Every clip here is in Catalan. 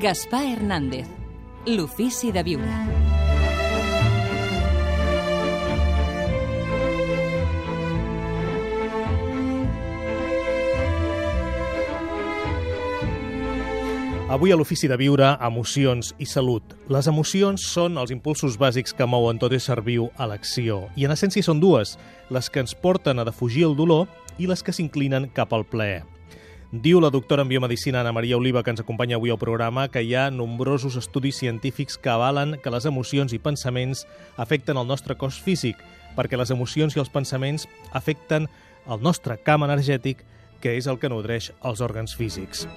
Gaspar Hernández, l'ofici de viure. Avui a l'Ofici de Viure, emocions i salut. Les emocions són els impulsos bàsics que mouen tot ésser viu a l'acció. I en essència són dues, les que ens porten a defugir el dolor i les que s'inclinen cap al plaer. Diu la doctora en biomedicina Ana Maria Oliva, que ens acompanya avui al programa, que hi ha nombrosos estudis científics que avalen que les emocions i pensaments afecten el nostre cos físic, perquè les emocions i els pensaments afecten el nostre camp energètic, que és el que nodreix els òrgans físics.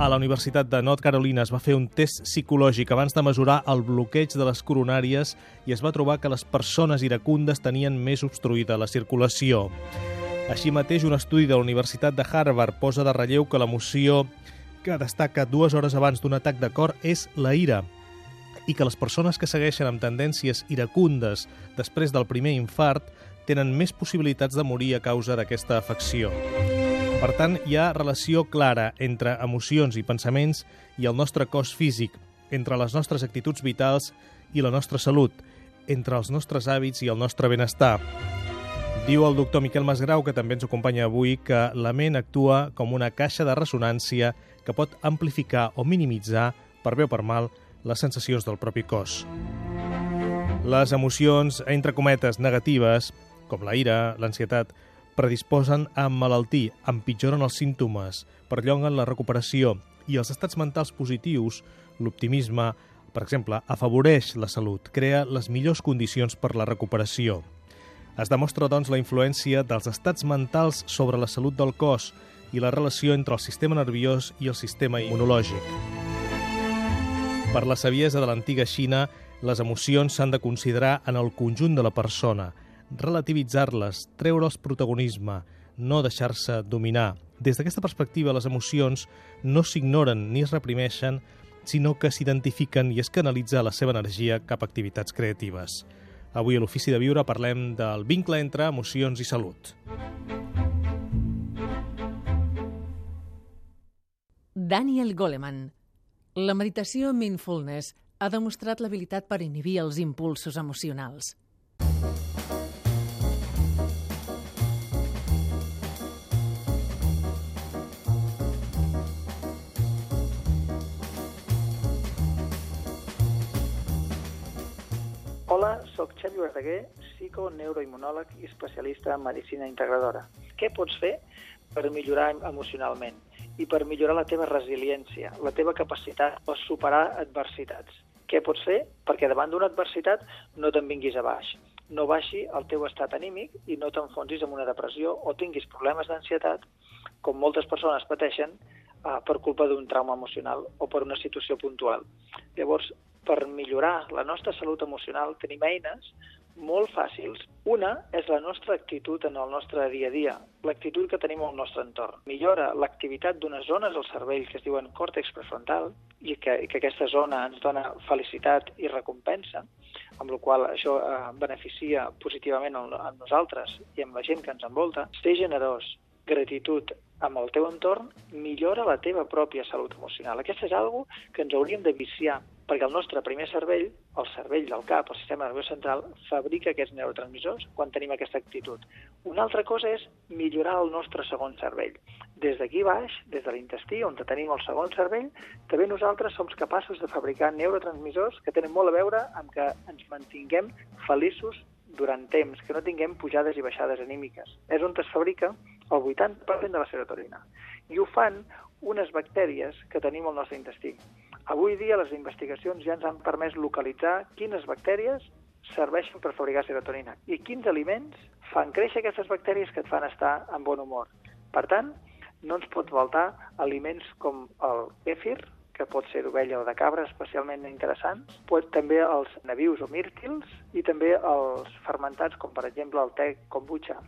A la Universitat de North Carolina es va fer un test psicològic abans de mesurar el bloqueig de les coronàries i es va trobar que les persones iracundes tenien més obstruïda la circulació. Així mateix, un estudi de la Universitat de Harvard posa de relleu que l'emoció que destaca dues hores abans d'un atac de cor és la ira i que les persones que segueixen amb tendències iracundes després del primer infart tenen més possibilitats de morir a causa d'aquesta afecció. Per tant, hi ha relació clara entre emocions i pensaments i el nostre cos físic, entre les nostres actituds vitals i la nostra salut, entre els nostres hàbits i el nostre benestar. Diu el doctor Miquel Masgrau, que també ens acompanya avui, que la ment actua com una caixa de ressonància que pot amplificar o minimitzar, per bé o per mal, les sensacions del propi cos. Les emocions, entre cometes, negatives, com la ira, l'ansietat, predisposen a emmalaltir, empitjoren els símptomes, perllonguen la recuperació i els estats mentals positius, l'optimisme, per exemple, afavoreix la salut, crea les millors condicions per la recuperació. Es demostra, doncs, la influència dels estats mentals sobre la salut del cos i la relació entre el sistema nerviós i el sistema immunològic. Per la saviesa de l'antiga Xina, les emocions s'han de considerar en el conjunt de la persona – relativitzar-les, treure'ls protagonisme, no deixar-se dominar. Des d'aquesta perspectiva, les emocions no s'ignoren ni es reprimeixen, sinó que s'identifiquen i es canalitza la seva energia cap a activitats creatives. Avui a l'Ofici de Viure parlem del vincle entre emocions i salut. Daniel Goleman. La meditació Mindfulness ha demostrat l'habilitat per inhibir els impulsos emocionals. Hola, sóc Xavi Verdaguer, psiconeuroimmunòleg i especialista en medicina integradora. Què pots fer per millorar emocionalment i per millorar la teva resiliència, la teva capacitat per superar adversitats? Què pots fer perquè davant d'una adversitat no te'n vinguis a baix, no baixi el teu estat anímic i no t'enfonsis en una depressió o tinguis problemes d'ansietat, com moltes persones pateixen, eh, per culpa d'un trauma emocional o per una situació puntual. Llavors, per millorar la nostra salut emocional tenim eines molt fàcils. Una és la nostra actitud en el nostre dia a dia, l'actitud que tenim al nostre entorn. Millora l'activitat d'unes zones al cervell que es diuen còrtex prefrontal i que, que aquesta zona ens dona felicitat i recompensa, amb la qual això eh, beneficia positivament a nosaltres i amb la gent que ens envolta. Ser generós, gratitud amb el teu entorn millora la teva pròpia salut emocional. Aquesta és algo que ens hauríem de viciar, perquè el nostre primer cervell, el cervell del cap, el sistema nerviós central, fabrica aquests neurotransmissors quan tenim aquesta actitud. Una altra cosa és millorar el nostre segon cervell. Des d'aquí baix, des de l'intestí, on tenim el segon cervell, també nosaltres som capaços de fabricar neurotransmissors que tenen molt a veure amb que ens mantinguem feliços durant temps, que no tinguem pujades i baixades anímiques. És on es fabrica el 80% de la serotonina. I ho fan unes bactèries que tenim al nostre intestí. Avui dia les investigacions ja ens han permès localitzar quines bactèries serveixen per fabricar serotonina i quins aliments fan créixer aquestes bactèries que et fan estar en bon humor. Per tant, no ens pot faltar aliments com el kefir, que pot ser d'ovella o de cabra, especialment interessants, pot, també els navius o mírtils i també els fermentats, com per exemple el te kombucha.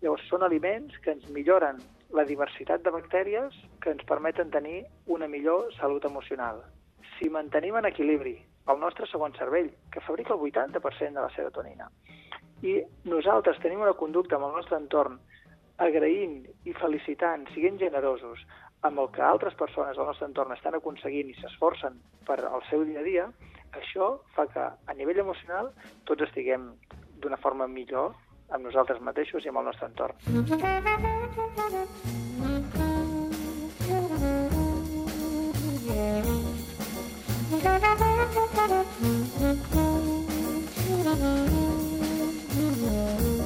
Llavors, són aliments que ens milloren la diversitat de bactèries que ens permeten tenir una millor salut emocional. Si mantenim en equilibri el nostre segon cervell, que fabrica el 80% de la serotonina, i nosaltres tenim una conducta amb el nostre entorn agraint i felicitant, siguent generosos, amb el que altres persones del nostre entorn estan aconseguint i s'esforcen per al seu dia a dia, això fa que a nivell emocional tots estiguem d'una forma millor amb nosaltres mateixos i amb el nostre entorn. Thank you.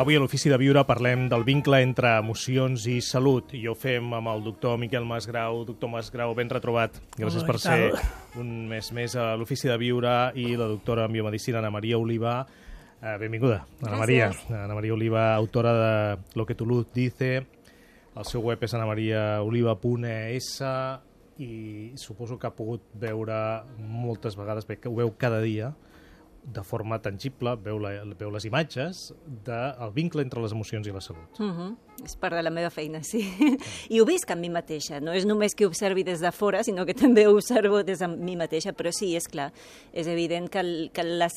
Avui a l'Ofici de Viure parlem del vincle entre emocions i salut i ho fem amb el doctor Miquel Masgrau. Doctor Masgrau, ben retrobat. Gràcies Hola, per ser un mes més a l'Ofici de Viure i la doctora en biomedicina Ana Maria Oliva. Eh, benvinguda, Ana Maria. Ana Maria Oliva, autora de Lo que tu luz dice. El seu web és anamariaoliva.es i suposo que ha pogut veure moltes vegades, bé, que ho veu cada dia, de forma tangible, veu, la, veu les imatges del vincle entre les emocions i la salut. Uh -huh. És part de la meva feina, sí. I ho visc amb mi mateixa. No és només que observi des de fora, sinó que també ho observo des de mi mateixa. Però sí, és clar, és evident que, el, que les,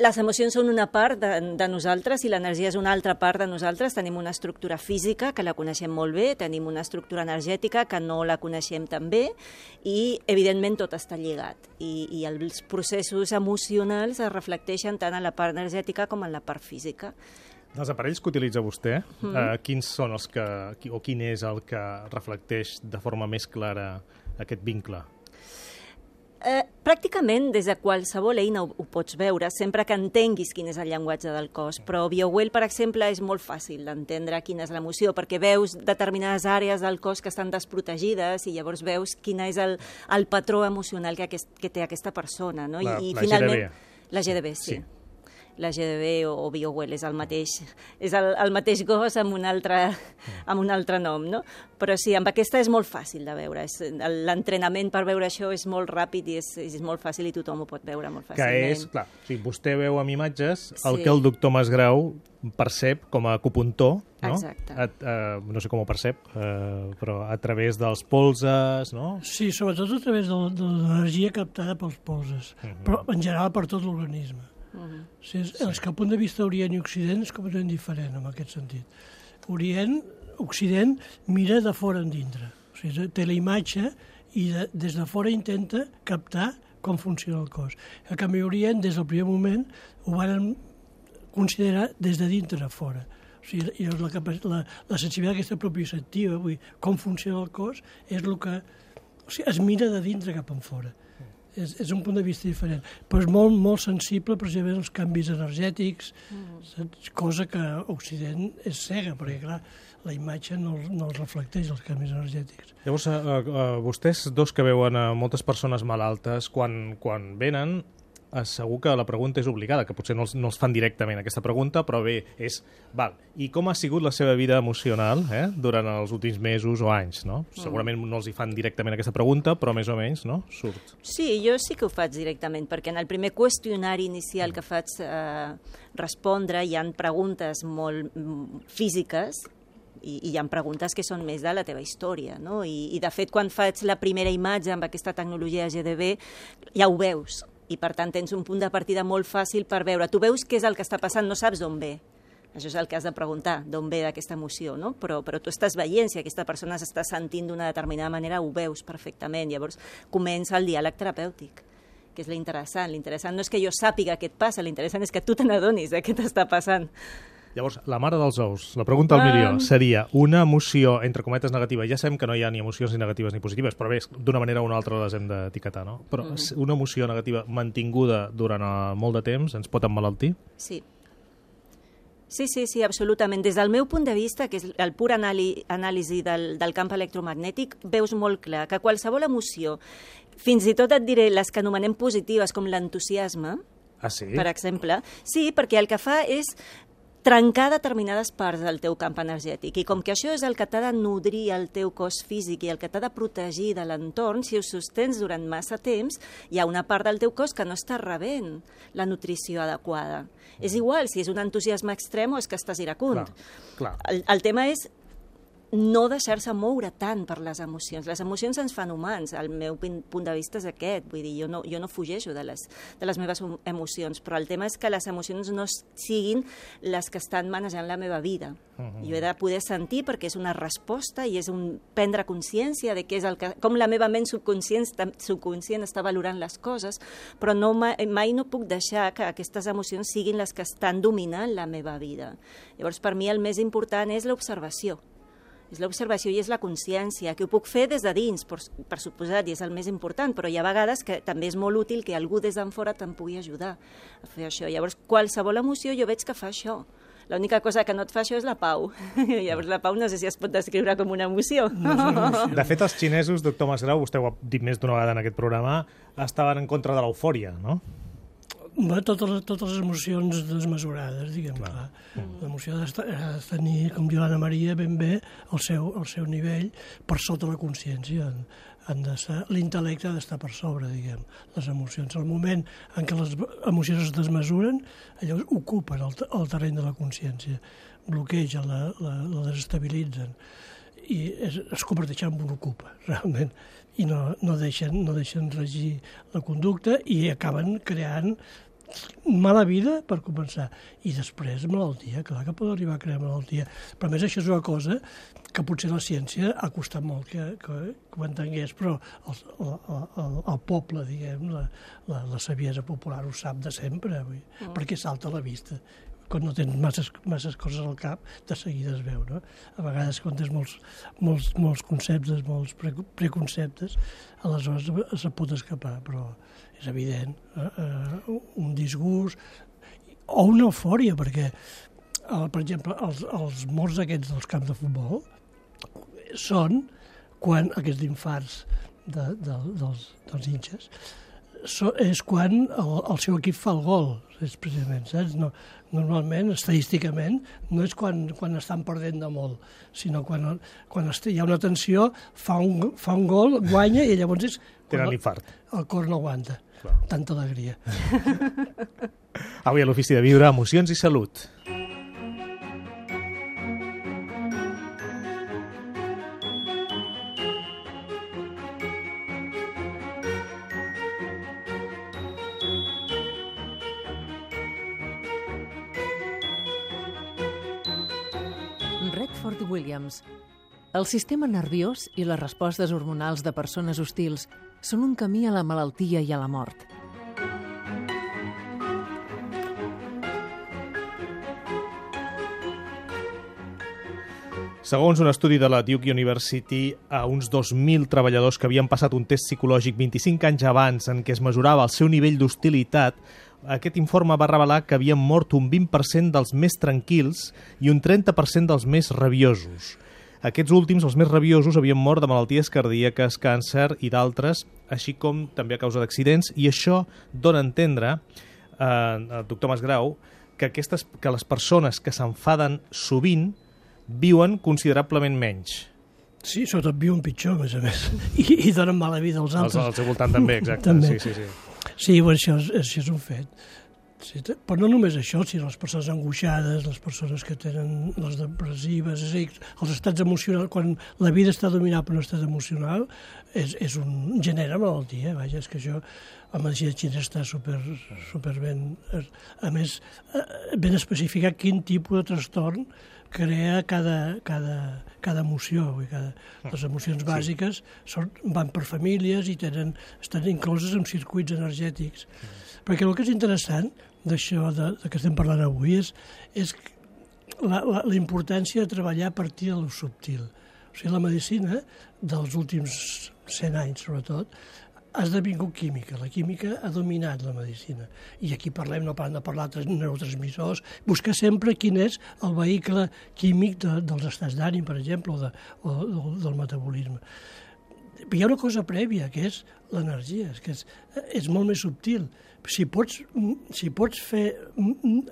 les emocions són una part de, de nosaltres i l'energia és una altra part de nosaltres. Tenim una estructura física que la coneixem molt bé, tenim una estructura energètica que no la coneixem tan bé i, evidentment, tot està lligat. I, i els processos emocionals es reflecteixen tant en la part energètica com en la part física. Dels aparells que utilitza vostè, mm. eh, quins són els que, o quin és el que reflecteix de forma més clara aquest vincle? Eh, pràcticament des de qualsevol eina ho, ho pots veure, sempre que entenguis quin és el llenguatge del cos. Però BioWell, per exemple, és molt fàcil d'entendre quina és l'emoció, perquè veus determinades àrees del cos que estan desprotegides i llavors veus quin és el, el patró emocional que, aquest, que té aquesta persona. No? La- I, i la finalment, GDB. La GDB, sí. Sí. La GDB o, o BioWell és el mateix, és el, el mateix gos amb un, altre, amb un altre nom, no? Però sí, amb aquesta és molt fàcil de veure. És- L'entrenament per veure això és molt ràpid i és, és molt fàcil i tothom ho pot veure molt Que fàcilment. és, clar, o sigui, vostè veu amb imatges el Sí. que el doctor Masgrau percep com a acupuntor, no? Exacte. A, a, no sé com ho percep, eh, però a través dels polses, no? Sí, sobretot a través de, de l'energia captada pels polses, però en general per tot l'organisme. O sigui, és, és que el punt de vista Orient i Occident és completament diferent en aquest sentit. Orient, Occident, mira de fora en dintre. O sigui, té la imatge i de, des de fora intenta captar com funciona el cos. En canvi, Orient, des del primer moment, ho van considerar des de dintre a fora. O sigui, i la, la, la sensibilitat aquesta propioceptiva, vull dir, com funciona el cos, és el que o sigui, es mira de dintre cap en fora. És, és un punt de vista diferent, però és molt, molt sensible precisament als canvis energètics, saps? cosa que a Occident és cega, perquè clar, la imatge no, no els reflecteix els canvis energètics. Llavors, eh, eh, vostès dos que veuen a moltes persones malaltes, quan, quan venen, eh, segur que la pregunta és obligada, que potser no els, no els fan directament aquesta pregunta, però bé, és, val, i com ha sigut la seva vida emocional eh, durant els últims mesos o anys, no? Segurament no els hi fan directament aquesta pregunta, però més o menys, no?, surt. Sí, jo sí que ho faig directament, perquè en el primer qüestionari inicial que faig eh, respondre hi han preguntes molt mm, físiques i, i hi ha preguntes que són més de la teva història, no? I, I, de fet, quan faig la primera imatge amb aquesta tecnologia GDB, ja ho veus, i per tant tens un punt de partida molt fàcil per veure. Tu veus què és el que està passant, no saps d'on ve. Això és el que has de preguntar, d'on ve d'aquesta emoció, no? Però, però tu estàs veient si aquesta persona s'està sentint d'una determinada manera, ho veus perfectament. Llavors comença el diàleg terapèutic que és l'interessant. L'interessant no és que jo sàpiga què et passa, l'interessant és que tu te n'adonis de què t'està passant. Llavors, la mare dels ous, la pregunta al Ah. milió, seria una emoció, entre cometes, negativa. Ja sabem que no hi ha ni emocions ni negatives ni positives, però bé, d'una manera o una altra les hem d'etiquetar, no? Però Mm-hmm. una emoció negativa mantinguda durant eh, molt de temps ens pot emmalaltir? Sí. Sí, sí, sí, absolutament. Des del meu punt de vista, que és el pur anàli anàlisi del, del camp electromagnètic, veus molt clar que qualsevol emoció, fins i tot et diré les que anomenem positives, com l'entusiasme, Ah, sí? per exemple, sí, perquè el que fa és trencar determinades parts del teu camp energètic. I com que això és el que t'ha de nodrir el teu cos físic i el que t'ha de protegir de l'entorn, si ho sostens durant massa temps, hi ha una part del teu cos que no està rebent la nutrició adequada. És igual si és un entusiasme extrem o és que estàs iracund. Clar, clar. El, el tema és no deixar-se moure tant per les emocions. Les emocions ens fan humans, el meu punt de vista és aquest, vull dir, jo no, jo no fugeixo de les, de les meves emocions, però el tema és que les emocions no siguin les que estan manejant la meva vida. Uh -huh. Jo he de poder sentir perquè és una resposta i és un prendre consciència de què és el que, com la meva ment subconscient, subconscient està valorant les coses, però no, mai, mai no puc deixar que aquestes emocions siguin les que estan dominant la meva vida. Llavors, per mi el més important és l'observació és l'observació i és la consciència, que ho puc fer des de dins, per, per suposat, i és el més important, però hi ha vegades que també és molt útil que algú des d'en fora te'n pugui ajudar a fer això. Llavors, qualsevol emoció jo veig que fa això. L'única cosa que no et fa això és la pau. Llavors, la pau no sé si es pot descriure com una emoció. No emoció. De fet, els xinesos, doctor Masgrau, vostè ho ha dit més d'una vegada en aquest programa, estaven en contra de l'eufòria, no? Va, totes, totes les emocions desmesurades, diguem, clar. clar. Mm. L'emoció ha de tenir, com diu l'Anna Maria, ben bé el seu, el seu nivell per sota la consciència. L'intel·lecte ha d'estar per sobre, diguem, les emocions. Al moment en què les emocions es desmesuren, llavors ocupen el, el terreny de la consciència, bloquegen, la, la, la desestabilitzen i es, es converteixen en un ocupa, realment i no, no, deixen, no deixen regir la conducta i acaben creant mala vida, per començar, i després malaltia, clar que pot arribar a crear malaltia. Però a més això és una cosa que potser la ciència ha costat molt que, que, que ho entengués, però el, el, el, el poble, diguem, la, la, la saviesa popular ho sap de sempre, vull, mm. perquè salta a la vista quan no tens masses, masses coses al cap, de seguida es veu, no? A vegades, quan tens molts, molts, molts conceptes, molts pre, preconceptes, aleshores se pot escapar, però és evident, eh, eh, un disgust o una eufòria, perquè, eh, per exemple, els, els morts aquests dels camps de futbol són quan aquests infarts de, de, dels, dels hinxes so, és quan el, el seu equip fa el gol, és precisament, saps? No, normalment, estadísticament, no és quan, quan estan perdent de molt, sinó quan, quan hi ha una tensió, fa un, fa un gol, guanya i llavors és... Tenen l'infart. El cor no aguanta. Clar. Tanta alegria. Avui a l'Ofici de Viure, emocions i salut. Redford Williams. El sistema nerviós i les respostes hormonals de persones hostils són un camí a la malaltia i a la mort. Segons un estudi de la Duke University, a uns 2.000 treballadors que havien passat un test psicològic 25 anys abans en què es mesurava el seu nivell d'hostilitat, aquest informe va revelar que havien mort un 20% dels més tranquils i un 30% dels més rabiosos. Aquests últims, els més rabiosos, havien mort de malalties cardíaques, càncer i d'altres, així com també a causa d'accidents, i això dona a entendre, eh, el doctor Masgrau, que, aquestes, que les persones que s'enfaden sovint viuen considerablement menys. Sí, sobretot viuen pitjor, a més a més, i, i donen mala vida als altres. Al, al seu voltant també, exacte. també. Sí, sí, sí. Sí, bueno, això, això és un fet. Sí, però no només això, sinó les persones angoixades, les persones que tenen les depressives, és a dir, els estats emocionals, quan la vida està dominada per un estat emocional, és, és un, genera malaltia, vaja, és que això, la medicina xina està super, super ben, a més, eh, ben especificat quin tipus de trastorn crea cada, cada, cada emoció. Cada, les emocions bàsiques són, van per famílies i tenen, estan incloses en circuits energètics. Mm. Perquè el que és interessant d'això de, de que estem parlant avui és, és la, la, la importància de treballar a partir de lo subtil. O sigui, la medicina dels últims 100 anys, sobretot, ha esdevingut química. La química ha dominat la medicina. I aquí parlem, no parlem de parlar de neurotransmissors, buscar sempre quin és el vehicle químic de, dels estats d'ànim, per exemple, o, de, o del, del metabolisme. Hi ha una cosa prèvia, que és l'energia, que és, és molt més subtil. Si pots, si pots fer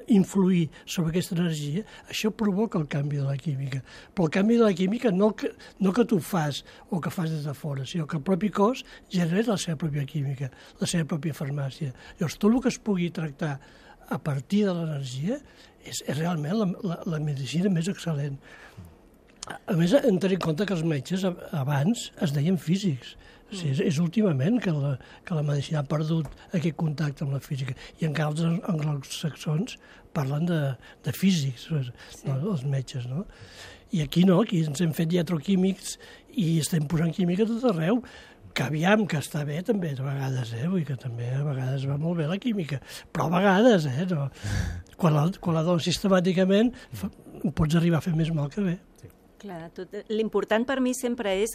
influir sobre aquesta energia, això provoca el canvi de la química. Però el canvi de la química no que, no que tu fas o que fas des de fora, sinó que el propi cos genera la seva pròpia química, la seva pròpia farmàcia. Llavors, tot el que es pugui tractar a partir de l'energia és, és realment la, la, la medicina més excel·lent. A més, hem tenir en compte que els metges abans es deien físics. Sigui, és, és últimament que la, que la medicina ha perdut aquest contacte amb la física. I encara els anglosaxons parlen de, de físics, sí. no, els metges, no? I aquí no, aquí ens hem fet iatroquímics i estem posant química a tot arreu que aviam, que està bé també de vegades, eh? Vull que també a vegades va molt bé la química, però a vegades, eh? No. Quan, la, quan la dones sistemàticament fa, pots arribar a fer més mal que bé. Clar, l'important per mi sempre és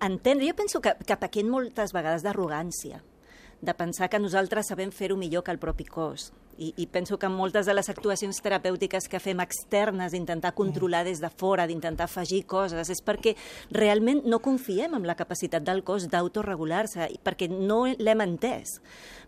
entendre, jo penso que cap aquí moltes vegades d'arrogància, de pensar que nosaltres sabem fer-ho millor que el propi cos. I, I penso que moltes de les actuacions terapèutiques que fem externes, d'intentar controlar des de fora, d'intentar afegir coses, és perquè realment no confiem en la capacitat del cos d'autoregular-se, perquè no l'hem entès.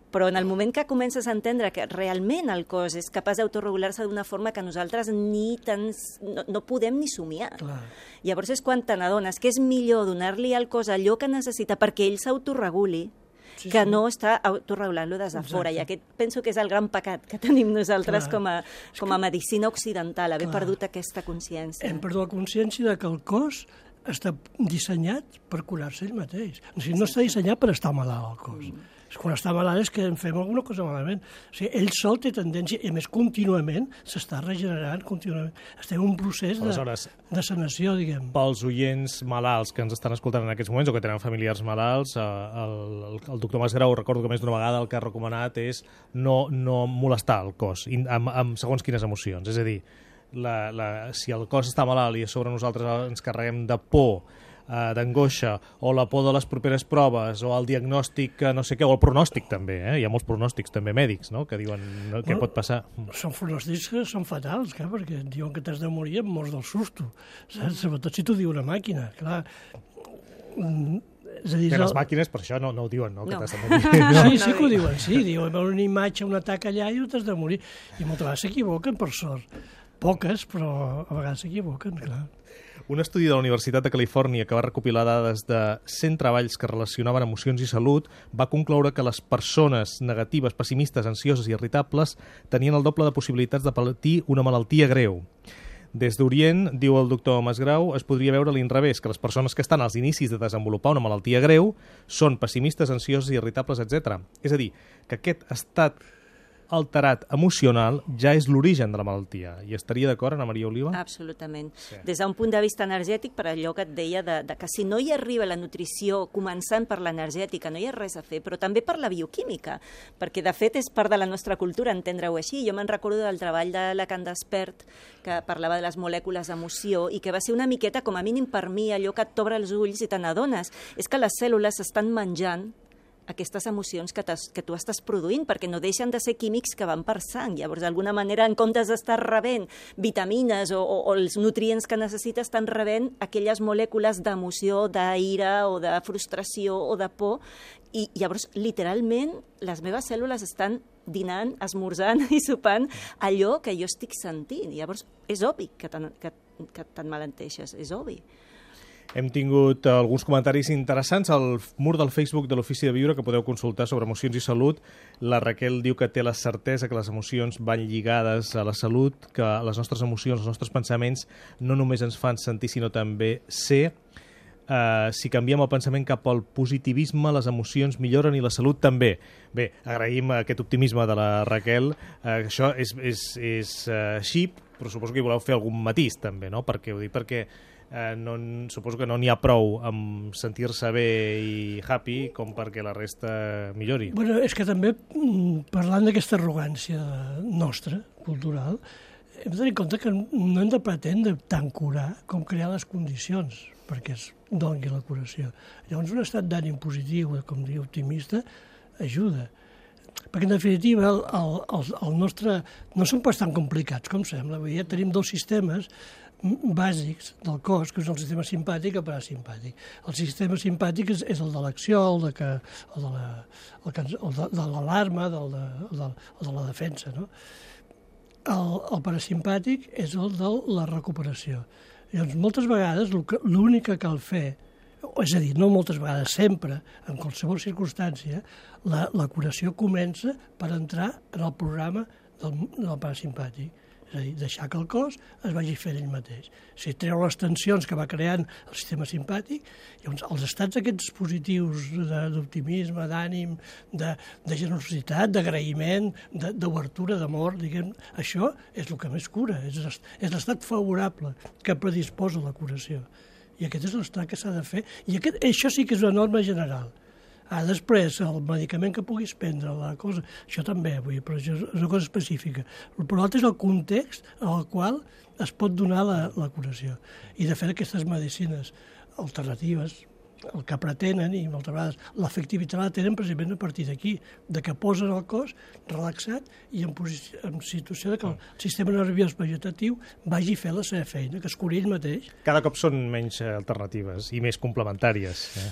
Però en el moment que comences a entendre que realment el cos és capaç d'autoregular-se d'una forma que nosaltres ni tan, no, no podem ni somiar. Clar. Llavors és quan te n'adones que és millor donar-li al cos allò que necessita perquè ell s'autoreguli Sí, que sí. no està autoregulant-lo des de Exacte. fora. I aquest penso que és el gran pecat que tenim nosaltres Clar. com a, com a medicina occidental, haver Clar. perdut aquesta consciència. Hem perdut la consciència de que el cos està dissenyat per curar-se ell mateix. O sigui, no està dissenyat per estar malalt, el cos. Mm. Quan està malalt és que en fem alguna cosa malament. O sigui, ell sol té tendència, i més contínuament, s'està regenerant contínuament. Estem en un procés de, Aleshores, de sanació, diguem. pels oients malalts que ens estan escoltant en aquests moments o que tenen familiars malalts, eh, el, el, el doctor Masgrau, recordo que més d'una vegada el que ha recomanat és no, no molestar el cos in- amb, amb segons quines emocions. És a dir, la, la, si el cos està malalt i a sobre nosaltres ens carreguem de por, eh, d'angoixa, o la por de les properes proves, o el diagnòstic, que no sé què, o el pronòstic també, eh? hi ha molts pronòstics també mèdics, no?, que diuen no, què Bueno, pot passar. Són pronòstics que són fatals, clar, perquè et diuen que t'has de morir amb morts del susto. Saps? Sobretot si t'ho diu una màquina, clar. Mm, És a dir, Que les màquines per això no, no ho diuen, no? Que No. t'has de morir. Sí, sí que ho diuen, sí. Diuen, veure una imatge, un atac allà i t'has de morir. I moltes vegades s'equivoquen, per sort. Poques, però a vegades s'equivoquen, clar. Un estudi de la Universitat de Califòrnia que va recopilar dades de 100 treballs que relacionaven emocions i salut va concloure que les persones negatives, pessimistes, ansioses i irritables tenien el doble de possibilitats de patir una malaltia greu. Des d'Orient, diu el doctor Masgrau, es podria veure l'inrevés, que les persones que estan als inicis de desenvolupar una malaltia greu són pessimistes, ansioses i irritables, etc. És a dir, que aquest estat alterat emocional ja és l'origen de la malaltia. I estaria d'acord, Ana Maria Oliva? Absolutament. Sí. Des d'un punt de vista energètic, per allò que et deia, de, de que si no hi arriba la nutrició, començant per l'energètica, no hi ha res a fer, però també per la bioquímica, perquè de fet és part de la nostra cultura entendre-ho així. Jo me'n recordo del treball de Lacan Despert, que parlava de les molècules d'emoció i que va ser una miqueta, com a mínim per mi, allò que t'obre els ulls i te n'adones, és que les cèl·lules estan menjant aquestes emocions que, que tu estàs produint, perquè no deixen de ser químics que van per sang. Llavors, d'alguna manera, en comptes d'estar rebent vitamines o, o, o els nutrients que necessites, estan rebent aquelles molècules d'emoció, d'ira o de frustració o de por, i llavors, literalment, les meves cèl·lules estan dinant, esmorzant i sopant allò que jo estic sentint. Llavors, és obvi que que, que te'n malenteixes, és obvi. Hem tingut eh, alguns comentaris interessants al mur del Facebook de l'Ofici de Viure que podeu consultar sobre emocions i salut. La Raquel diu que té la certesa que les emocions van lligades a la salut, que les nostres emocions, els nostres pensaments no només ens fan sentir, sinó també ser. Uh, si canviem el pensament cap al positivisme, les emocions milloren i la salut també. Bé, agraïm aquest optimisme de la Raquel. Uh, això és, és, és uh, així, però suposo que hi voleu fer algun matís també, no? Perquè ho dic perquè eh, no, suposo que no n'hi ha prou amb sentir-se bé i happy com perquè la resta millori. Bueno, és que també, mm, parlant d'aquesta arrogància nostra, cultural, hem de tenir en compte que no hem de pretendre tant curar com crear les condicions perquè es doni la curació. Llavors, un estat d'ànim positiu, com diu optimista, ajuda. Perquè, en definitiva, el, el, el, nostre... No són pas tan complicats com sembla. Dir, ja tenim dos sistemes bàsics del cos, que és el sistema simpàtic i parasimpàtic. El sistema simpàtic és, és el de l'acció, el de, que, el de la, el que, el de, de l'alarma, de, de, de la defensa. No? El, el parasimpàtic és el de la recuperació. Llavors, moltes vegades l'únic que cal fer, és a dir, no moltes vegades, sempre, en qualsevol circumstància, la, la curació comença per entrar en el programa del, del parasimpàtic. És a dir, deixar que el cos es vagi fent ell mateix. Si treu les tensions que va creant el sistema simpàtic, llavors els estats aquests positius d'optimisme, d'ànim, de, de generositat, d'agraïment, d'obertura, d'amor, diguem, això és el que més cura, és, és l'estat favorable que predisposa la curació. I aquest és l'estat que s'ha de fer. I aquest, això sí que és una norma general. Ah, després, el medicament que puguis prendre, la cosa, això també, vull dir, però això és una cosa específica. Però l'altre és el context en el qual es pot donar la, la curació. I, de fet, aquestes medicines alternatives, el que pretenen, i moltes vegades l'efectivitat la tenen precisament a partir d'aquí, de que posen el cos relaxat i en, posició, en situació de que el sistema nerviós vegetatiu vagi a fer la seva feina, que es curi ell mateix. Cada cop són menys eh, alternatives i més complementàries. Eh?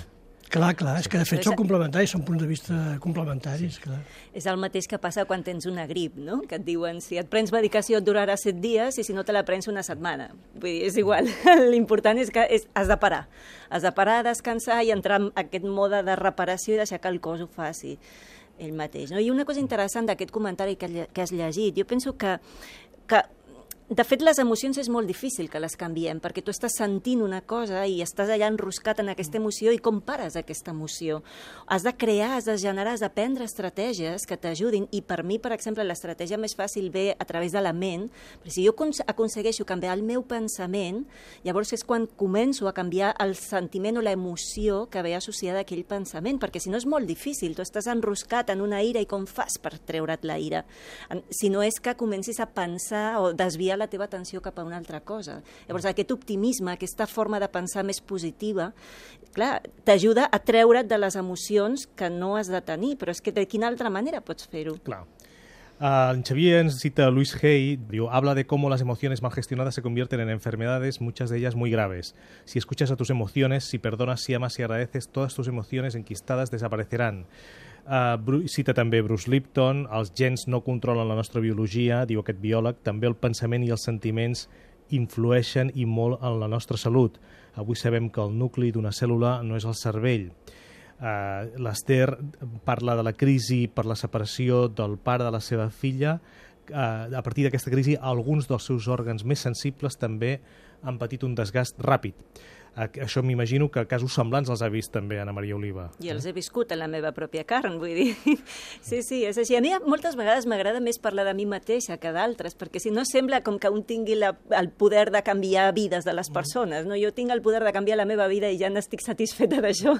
Clar, clar, és que de fet són complementaris, són punts de vista complementaris, clar. És el mateix que passa quan tens una grip, no? Que et diuen, si et prens medicació et durarà set dies i si no te la prens una setmana. Vull dir, és igual. L'important és que és, has de parar. Has de parar, descansar i entrar en aquest mode de reparació i deixar que el cos ho faci ell mateix. No? I una cosa interessant d'aquest comentari que, que has llegit, jo penso que, que de fet, les emocions és molt difícil que les canviem, perquè tu estàs sentint una cosa i estàs allà enroscat en aquesta emoció i com pares aquesta emoció? Has de crear, has de generar, has de prendre estratègies que t'ajudin i per mi, per exemple, l'estratègia més fàcil ve a través de la ment, perquè si jo acons- aconsegueixo canviar el meu pensament, llavors és quan començo a canviar el sentiment o la emoció que ve associada a aquell pensament, perquè si no és molt difícil, tu estàs enroscat en una ira i com fas per treure't la ira? Si no és que comencis a pensar o desviar la teva atenció cap a una altra cosa. Llavors, aquest optimisme, aquesta forma de pensar més positiva, clar, t'ajuda a treure't de les emocions que no has de tenir, però és que de quina altra manera pots fer-ho? Clar. Uh, en Xavier ens cita Luis Hay, diu, habla de cómo las emociones mal gestionadas se convierten en enfermedades, muchas de ellas muy graves. Si escuchas a tus emociones, si perdonas, si amas y agradeces, todas tus emociones enquistadas desaparecerán. Uh, cita també Bruce Lipton, els gens no controlen la nostra biologia, diu aquest biòleg, també el pensament i els sentiments influeixen i molt en la nostra salut. Avui sabem que el nucli d'una cèl·lula no és el cervell. Uh, L'Ester parla de la crisi per la separació del pare de la seva filla. Uh, a partir d'aquesta crisi, alguns dels seus òrgans més sensibles també han patit un desgast ràpid. Això m'imagino que casos semblants els ha vist també Anna Maria Oliva. I els he viscut en la meva pròpia carn, vull dir. Sí, sí, és així. A mi moltes vegades m'agrada més parlar de mi mateixa que d'altres, perquè si no sembla com que un tingui la, el poder de canviar vides de les persones. No? Jo tinc el poder de canviar la meva vida i ja n'estic satisfeta d'això.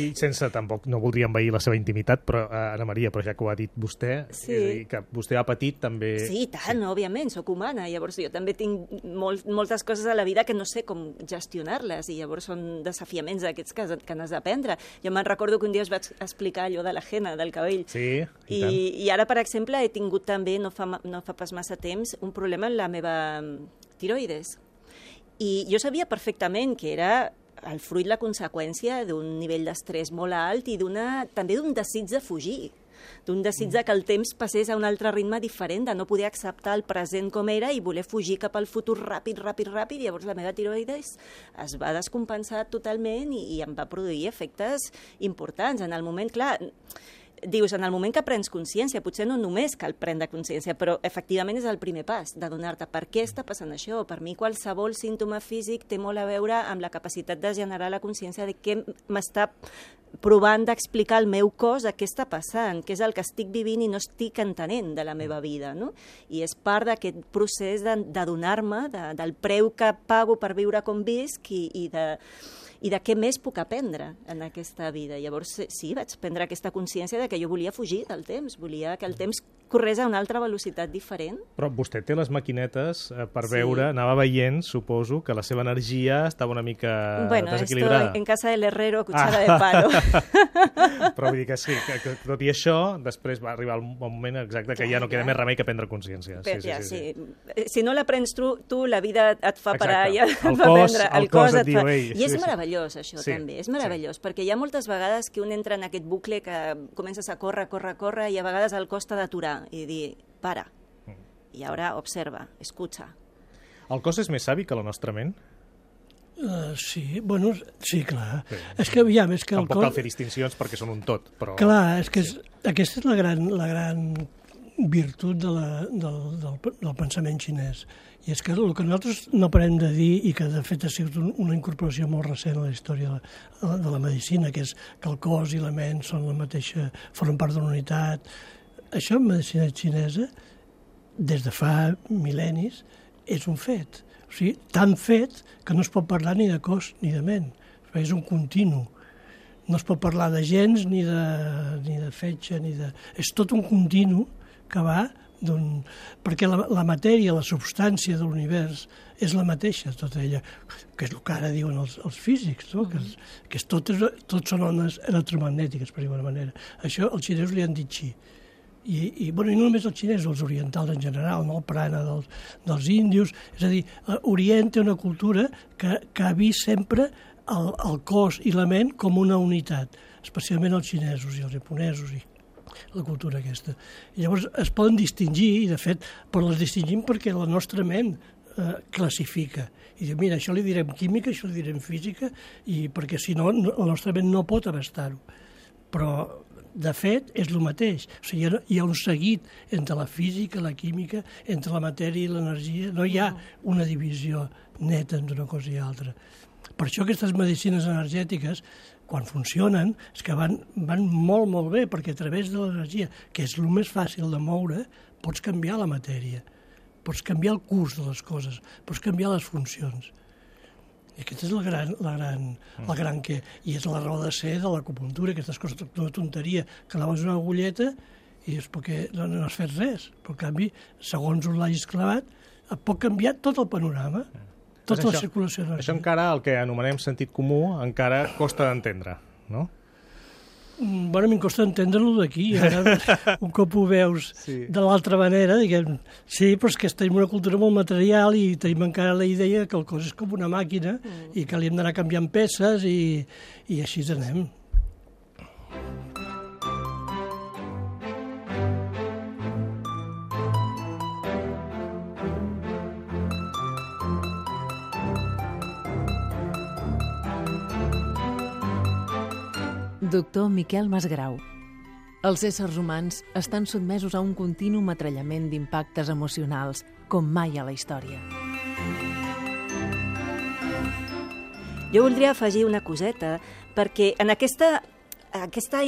I sense tampoc, no voldria envair la seva intimitat, però uh, Anna Maria, però ja que ho ha dit vostè, Sí. és a dir, que vostè ha patit també... Sí, tant, sí. òbviament, sóc humana. Llavors jo també tinc molt, moltes coses a la vida que no sé com gestionar-les i llavors són desafiaments d'aquests que, que n'has d'aprendre. Jo me'n recordo que un dia us vaig explicar allò de la jena, del cabell. Sí, i, I, tant. I ara, per exemple, he tingut també, no fa, no fa pas massa temps, un problema en la meva mm, tiroides. I jo sabia perfectament que era el fruit, la conseqüència d'un nivell d'estrès molt alt i també d'un desig de fugir d'un desig de que el temps passés a un altre ritme diferent, de no poder acceptar el present com era i voler fugir cap al futur ràpid, ràpid, ràpid, i llavors la meva tiroides es va descompensar totalment i, i em va produir efectes importants. En el moment, clar, dius, en el moment que prens consciència, potser no només cal prendre consciència, però efectivament és el primer pas, d'adonar-te per què està passant això. Per mi qualsevol símptoma físic té molt a veure amb la capacitat de generar la consciència de què m'està provant d'explicar al meu cos què està passant, què és el que estic vivint i no estic entenent de la meva vida. No? I és part d'aquest procés de- d'adonar-me de, del preu que pago per viure com visc i, i de i de què més puc aprendre en aquesta vida. Llavors, sí, vaig prendre aquesta consciència de que jo volia fugir del temps, volia que el temps corrés a una altra velocitat diferent. Però vostè té les maquinetes eh, per Sí. veure, anava veient, suposo, que la seva energia estava una mica bueno, esto desequilibrada. en casa del herrero, cuchara Ah. de palo. Però vull dir que sí, que, que tot i això, després va arribar el moment exacte que ja no queda més remei que prendre consciència. Sí, ja, sí, sí, sí. Eh, Si no l'aprens tu, tu, la vida et fa parar. Exacte. Ja et El cos- prendre, el cos et diu, fa... I és sí, sí. Meravellós, això, Sí, també. És sí. meravellós, perquè hi ha moltes vegades que un entra en aquest bucle que comences a córrer, córrer, córrer, i a vegades el costa d'aturar i dir, para. Mm. I ara observa, escucha. El cos és més savi que la nostra ment? Uh, sí, bueno, sí, clar. Sí. És que, aviam, és que el Tampoc cos... cal fer distincions perquè són un tot, però... Clar, és que és, aquesta és la gran, la gran virtut de la, del, del, del pensament xinès. I és que el que nosaltres no parem de dir i que de fet ha sigut un, una incorporació molt recent a la història de, la, de la medicina, que és que el cos i la ment són la mateixa, formen part de la unitat. Això en medicina xinesa, des de fa mil·lennis, és un fet. O sigui, tan fet que no es pot parlar ni de cos ni de ment. És un continu. No es pot parlar de gens, ni de, ni de fetge, ni de... És tot un continu que va perquè la, la matèria, la substància de l'univers és la mateixa, tota ella, que és el que ara diuen els, els físics, no? que, és, que és tot, és, tot són ones electromagnètiques, per dir-ho manera. Això els xinesos li han dit xi. I, i, bueno, i no només els xinesos, els orientals en general, no? el prana dels, dels índios, és a dir, Orient té una cultura que, que ha vist sempre el, el cos i la ment com una unitat, especialment els xinesos i els japonesos i la cultura aquesta. I llavors es poden distingir, i de fet, però les distingim perquè la nostra ment eh, classifica. I diu, mira, això li direm química, això li direm física, i perquè si no, la nostra ment no pot abastar-ho. Però, de fet, és el mateix. O sigui, hi ha un seguit entre la física, la química, entre la matèria i l'energia. No hi ha una divisió neta entre una cosa i altra. Per això aquestes medicines energètiques quan funcionen, és que van, van molt, molt bé, perquè a través de l'energia, que és el més fàcil de moure, pots canviar la matèria, pots canviar el curs de les coses, pots canviar les funcions. I aquesta és la gran, la gran, la gran que... I és la raó de ser de l'acupuntura, aquestes coses d'una tonteria, que anaves una agulleta i és perquè no, no has fet res. Però, en canvi, segons on l'hagis clavat, et pot canviar tot el panorama. Mm tota això, la circulació energètica. Això encara, el que anomenem sentit comú, encara costa d'entendre, no? Mm, bueno, a mi em costa entendre-lo d'aquí, ara un cop ho veus sí. de l'altra manera, diguem, sí, però és que tenim una cultura molt material i tenim encara la idea que el cos és com una màquina mm. i que li hem d'anar canviant peces i, i així anem. Doctor Miquel Masgrau. Els éssers humans estan sotmesos a un continu matrellament d'impactes emocionals, com mai a la història. Jo voldria afegir una coseta, perquè en aquesta aquesta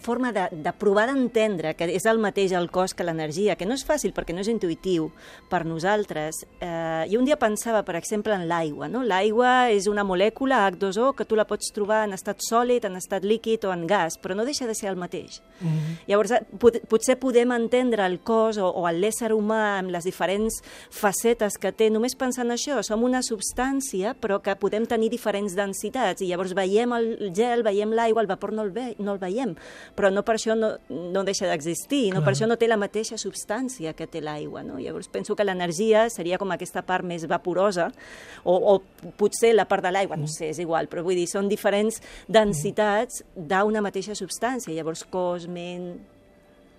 forma de, de provar d'entendre que és el mateix el cos que l'energia, que no és fàcil perquè no és intuïtiu per nosaltres. Eh, jo un dia pensava, per exemple, en l'aigua. No? L'aigua és una molècula H2O que tu la pots trobar en estat sòlid, en estat líquid o en gas, però no deixa de ser el mateix. Mm -hmm. Llavors, eh, pot, potser podem entendre el cos o, o l'ésser humà amb les diferents facetes que té només pensant això. Som una substància, però que podem tenir diferents densitats i llavors veiem el gel, veiem l'aigua, el vapor no el ve no el veiem, però no per això no, no deixa d'existir, no per això no té la mateixa substància que té l'aigua. No? Llavors penso que l'energia seria com aquesta part més vaporosa, o, o potser la part de l'aigua, no sé, és igual, però vull dir, són diferents densitats d'una mateixa substància. Llavors cos, ment,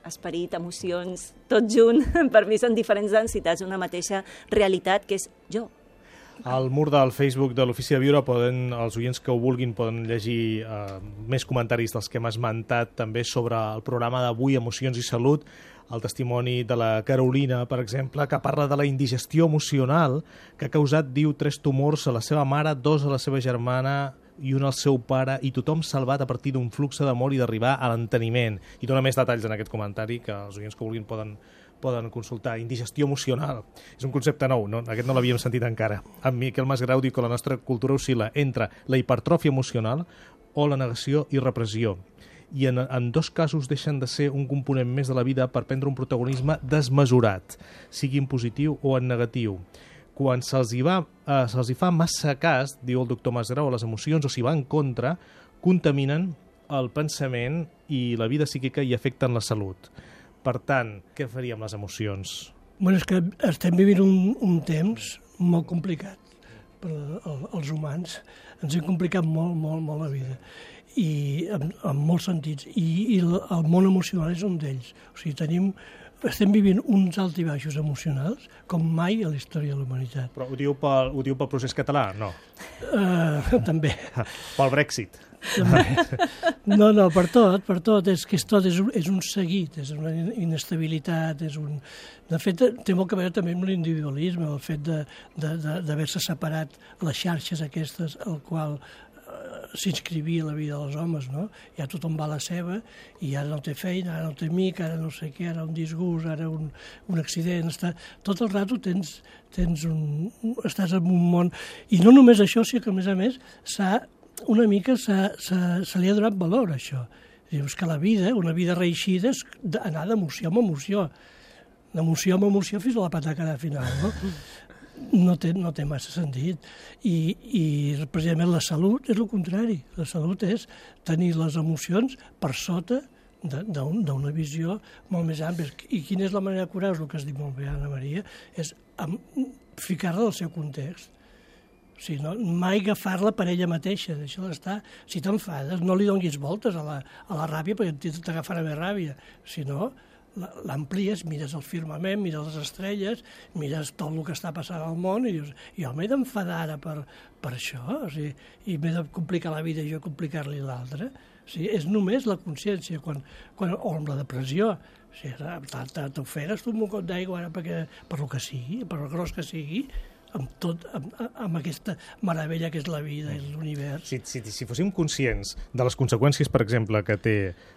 esperit, emocions, tot junt, per mi són diferents densitats d'una mateixa realitat que és jo. Al mur del Facebook de l'Ofici de Viure poden, els oients que ho vulguin poden llegir eh, més comentaris dels que hem esmentat també sobre el programa d'avui, Emocions i Salut, el testimoni de la Carolina, per exemple, que parla de la indigestió emocional que ha causat, diu, tres tumors a la seva mare, dos a la seva germana i un al seu pare, i tothom salvat a partir d'un flux d'amor i d'arribar a l'enteniment. I dona més detalls en aquest comentari que els oients que vulguin poden poden consultar. Indigestió emocional. És un concepte nou, no? aquest no l'havíem sentit encara. En Miquel Masgrau diu que la nostra cultura oscil·la entre la hipertròfia emocional o la negació i repressió i en, en dos casos deixen de ser un component més de la vida per prendre un protagonisme desmesurat, sigui en positiu o en negatiu. Quan se'ls hi, va, eh, se hi fa massa cas, diu el doctor Masgrau, a les emocions o s'hi va en contra, contaminen el pensament i la vida psíquica i afecten la salut. Per tant, què faríem les emocions? Bueno, és que estem vivint un, un temps molt complicat per als humans. Ens hem complicat molt, molt, molt la vida i en, en molts sentits. I, i el món emocional és un d'ells. O sigui, tenim, estem vivint uns alts i baixos emocionals com mai a la història de la humanitat. Però ho diu pel, ho diu pel procés català? No. Uh, també. pel Brexit. No, no, per tot, per tot. És que és tot és un, és un seguit, és una inestabilitat, és un... De fet, té molt a veure també amb l'individualisme, el fet d'haver-se separat les xarxes aquestes al qual eh, s'inscrivia la vida dels homes, no? Ja tothom va a la seva i ara no té feina, ara no té amic, ara no sé què, ara un disgust, ara un, un accident, està... tot el rato tens, tens un, estàs en un món... I no només això, sinó que a més a més s'ha una mica se, se, se li ha donat valor això. Dius que la vida, una vida reeixida, és anar d'emoció en emoció. D'emoció en emoció fins a la pataca de final, no? No té, no té massa sentit. I, I precisament la salut és el contrari. La salut és tenir les emocions per sota d'una visió molt més àmplia. I quina és la manera de curar-ho, el que has dit molt bé, Anna Maria, és ficar-la al seu context o sigui, no, mai agafar-la per ella mateixa, deixa-la estar. Si t'enfades, no li donguis voltes a la, a la ràbia perquè t'agafarà més ràbia. Si no, l'amplies, mires el firmament, mires les estrelles, mires tot el que està passant al món i dius, jo m'he d'enfadar ara per, per això, o sigui, i m'he de complicar la vida i jo complicar-li l'altre. O sigui, és només la consciència, quan, quan, o amb la depressió. O sigui, t'oferes tu un mocot d'aigua ara perquè, per lo que sigui, per el gros que sigui, amb tot, amb, amb aquesta meravella que és la vida i l'univers. Si, si, si fóssim conscients de les conseqüències, per exemple, que té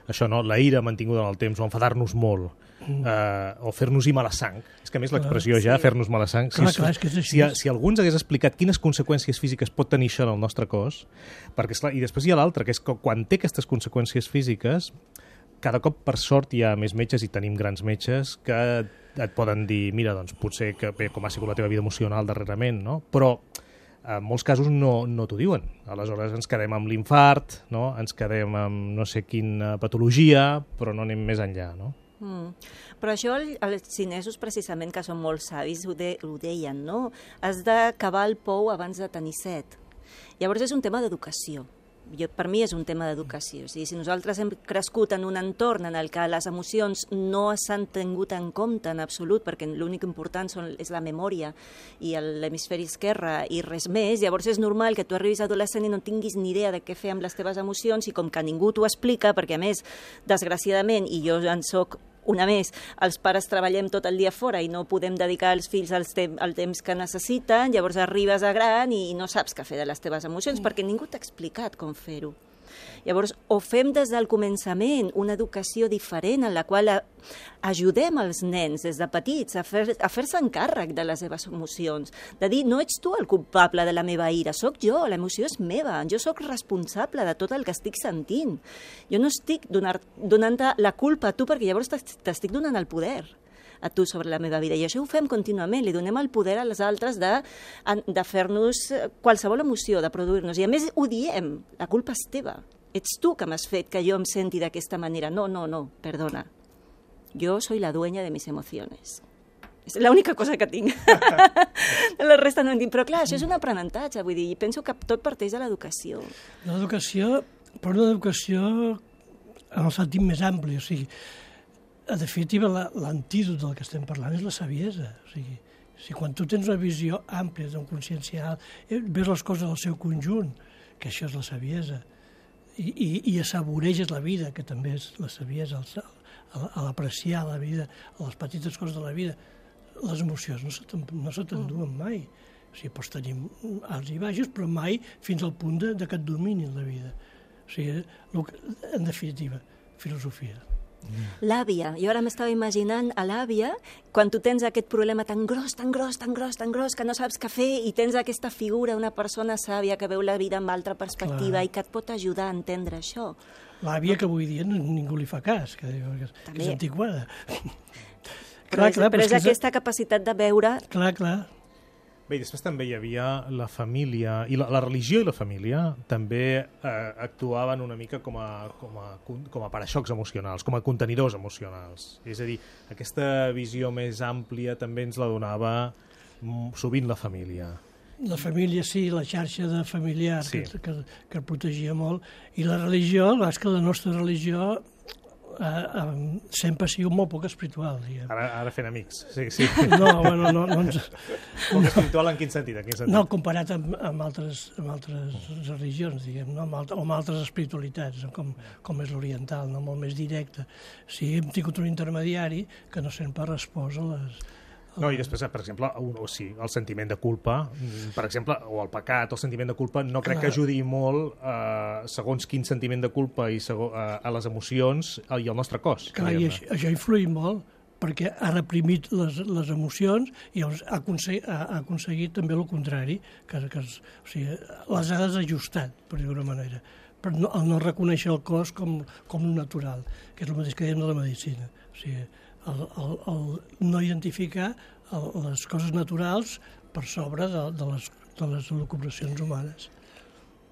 això, no? la ira mantinguda en el temps, o enfadar-nos molt, mm. eh, o fer-nos-hi mala sang, és que a més l'expressió ja, sí. fer-nos mala sang, clar, si, clar, és que és així. si, si algú ens hagués explicat quines conseqüències físiques pot tenir això en el nostre cos, perquè, esclar, i després hi ha l'altre, que és que quan té aquestes conseqüències físiques, cada cop, per sort, hi ha més metges i tenim grans metges que et poden dir, mira, doncs potser que bé, com ha sigut la teva vida emocional darrerament, no? Però en molts casos no, no t'ho diuen. Aleshores ens quedem amb l'infart, no? ens quedem amb no sé quina patologia, però no anem més enllà, no? Mm. Però això els xinesos precisament, que són molt savis, ho, de, ho deien, no? Has d'acabar el pou abans de tenir set. Llavors és un tema d'educació jo, per mi és un tema d'educació. O sigui, si nosaltres hem crescut en un entorn en el que les emocions no s'han tingut en compte en absolut, perquè l'únic important són, és la memòria i l'hemisferi esquerre i res més, llavors és normal que tu arribis adolescent i no tinguis ni idea de què fer amb les teves emocions i com que ningú t'ho explica, perquè a més, desgraciadament, i jo en soc una més, els pares treballem tot el dia fora i no podem dedicar als fills el, tem el temps que necessiten, llavors arribes a gran i no saps què fer de les teves emocions mm. perquè ningú t'ha explicat com fer-ho. Llavors, o fem des del començament una educació diferent en la qual ajudem els nens des de petits a fer-se a fer encàrrec de les seves emocions, de dir, no ets tu el culpable de la meva ira, sóc jo, l'emoció és meva, jo sóc responsable de tot el que estic sentint. Jo no estic donant-te la culpa a tu perquè llavors t'estic donant el poder a tu sobre la meva vida. I això ho fem contínuament, li donem el poder a les altres de, de fer-nos qualsevol emoció, de produir-nos. I a més ho diem, la culpa és teva ets tu que m'has fet que jo em senti d'aquesta manera. No, no, no, perdona. Jo soy la dueña de mis emociones. És l'única cosa que tinc. la resta no en tinc. Però clar, això és un aprenentatge, vull dir, i penso que tot parteix de l'educació. L'educació, però una educació en el sentit més ampli, o sigui, en definitiva, l'antídot del que estem parlant és la saviesa. O sigui, si quan tu tens una visió àmplia, d'un consciencial, eh, ves les coses del seu conjunt, que això és la saviesa, i, i, i assaboreges la vida, que també és la saviesa, a l'apreciar la vida, a les petites coses de la vida. Les emocions no se, no t'enduen mm. mai. O sigui, pots tenir alts i baixos, però mai fins al punt de, de que et dominin la vida. O sigui, en definitiva, filosofia. L'àvia. Jo ara m'estava imaginant a l'àvia quan tu tens aquest problema tan gros, tan gros, tan gros, tan gros, que no saps què fer i tens aquesta figura, una persona sàvia que veu la vida amb altra perspectiva clar. i que et pot ajudar a entendre això. L'àvia que avui dia ningú li fa cas, que, que és antiquada. clar, clar, però és, és aquesta capacitat de veure... Clar, clar. Bé, i després també hi havia la família, i la, la religió i la família també eh, actuaven una mica com a, com, a, com a paraxocs emocionals, com a contenidors emocionals. És a dir, aquesta visió més àmplia també ens la donava sovint la família. La família, sí, la xarxa de familiar sí. que, que, que protegia molt. I la religió, és que la nostra religió eh, eh, sempre ha sigut molt poc espiritual, diguem. Ara, ara fent amics, sí, sí. No, bueno, no, no, ens, Poc espiritual en quin sentit? En quin sentit? no comparat amb, amb, altres, amb altres religions, diguem, no? amb, alt, o amb altres espiritualitats, com, com és l'oriental, no? molt més directa. Sí, hem tingut un intermediari que no sempre ha respost a les, No, i després, per exemple, un, o sí, el sentiment de culpa, mm, per exemple, o el pecat, el sentiment de culpa, no crec que Clar. ajudi molt eh, segons quin sentiment de culpa i segons, eh, a les emocions eh, i al nostre cos. Clar, i això, això ha influït molt perquè ha reprimit les, les emocions i llavors ha, aconseguit, ha, ha aconseguit també el contrari, que, que es, o sigui, les ha desajustat, per dir d'una manera, però no, el no reconèixer el cos com, com un natural, que és el mateix que dèiem de la medicina. O sigui, el, el, el no identificar el, les coses naturals per sobre de, de, les, de les elucubracions humanes.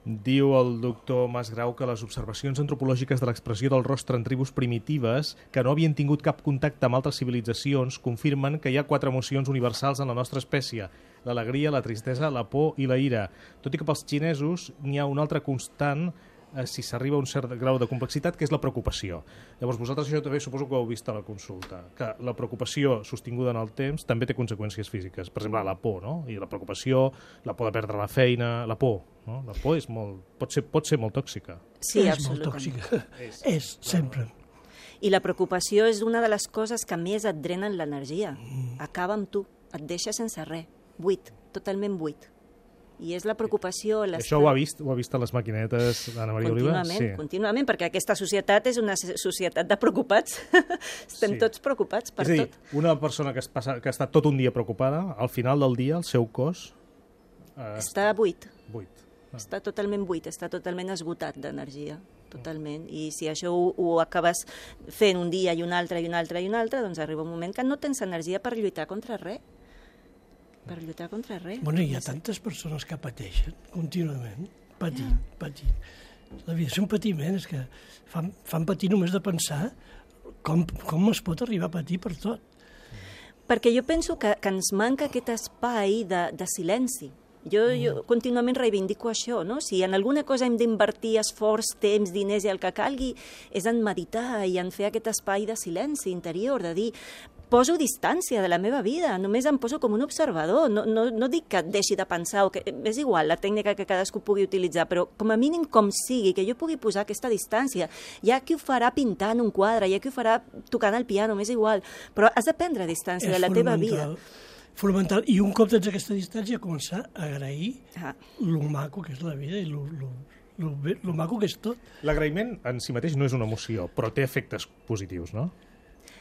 Diu el doctor Masgrau que les observacions antropològiques de l'expressió del rostre en tribus primitives que no havien tingut cap contacte amb altres civilitzacions confirmen que hi ha quatre emocions universals en la nostra espècie, l'alegria, la tristesa, la por i la ira. Tot i que pels xinesos n'hi ha una altra constant eh, si s'arriba a un cert grau de complexitat, que és la preocupació. Llavors, vosaltres això també suposo que ho heu vist a la consulta, que la preocupació sostinguda en el temps també té conseqüències físiques. Per exemple, la por, no? I la preocupació, la por de perdre la feina, la por, no? La por és molt, pot, ser, pot ser molt tòxica. Sí, és molt tòxica. És, és sempre. I la preocupació és una de les coses que més et drenen l'energia. Mm. Acaba amb tu, et deixa sense res, buit, totalment buit. I és la preocupació... l'estrès- Això ho ha vist, ho ha vist a les maquinetes d'Anna Maria Oliva? Contínuament, contínuament, perquè aquesta societat és una so- societat de preocupats. Estem Sí. tots preocupats per és dir, tot. una persona que, es passa, que està tot un dia preocupada, al final del dia el seu cos eh, Està buit, buit. Ah. està totalment buit, està totalment esgotat d'energia totalment, i si això ho, ho acabes fent un dia i un altre i un altre i un altre, doncs arriba un moment que no tens energia per lluitar contra res per lluitar contra res. Bueno, hi ha tantes persones que pateixen contínuament, patint, patint. La vida és un patiment, és que fan, fan patir només de pensar com, com es pot arribar a patir per tot. Perquè jo penso que, que ens manca aquest espai de, de silenci. Jo, jo contínuament reivindico això, no? Si en alguna cosa hem d'invertir esforç, temps, diners i el que calgui, és en meditar i en fer aquest espai de silenci interior, de dir, poso distància de la meva vida, només em poso com un observador, no, no, no dic que deixi de pensar, o que, és igual la tècnica que cadascú pugui utilitzar, però com a mínim com sigui, que jo pugui posar aquesta distància. Hi ha qui ho farà pintant un quadre, hi ha qui ho farà tocant el piano, m'és igual, però has de prendre distància de la teva vida. Fonamental. I un cop tens aquesta distància, començar a agrair Ah. lo maco que és la vida i lo, lo, lo, bé- lo maco que és tot. L'agraïment en si mateix no és una emoció, però té efectes positius, no?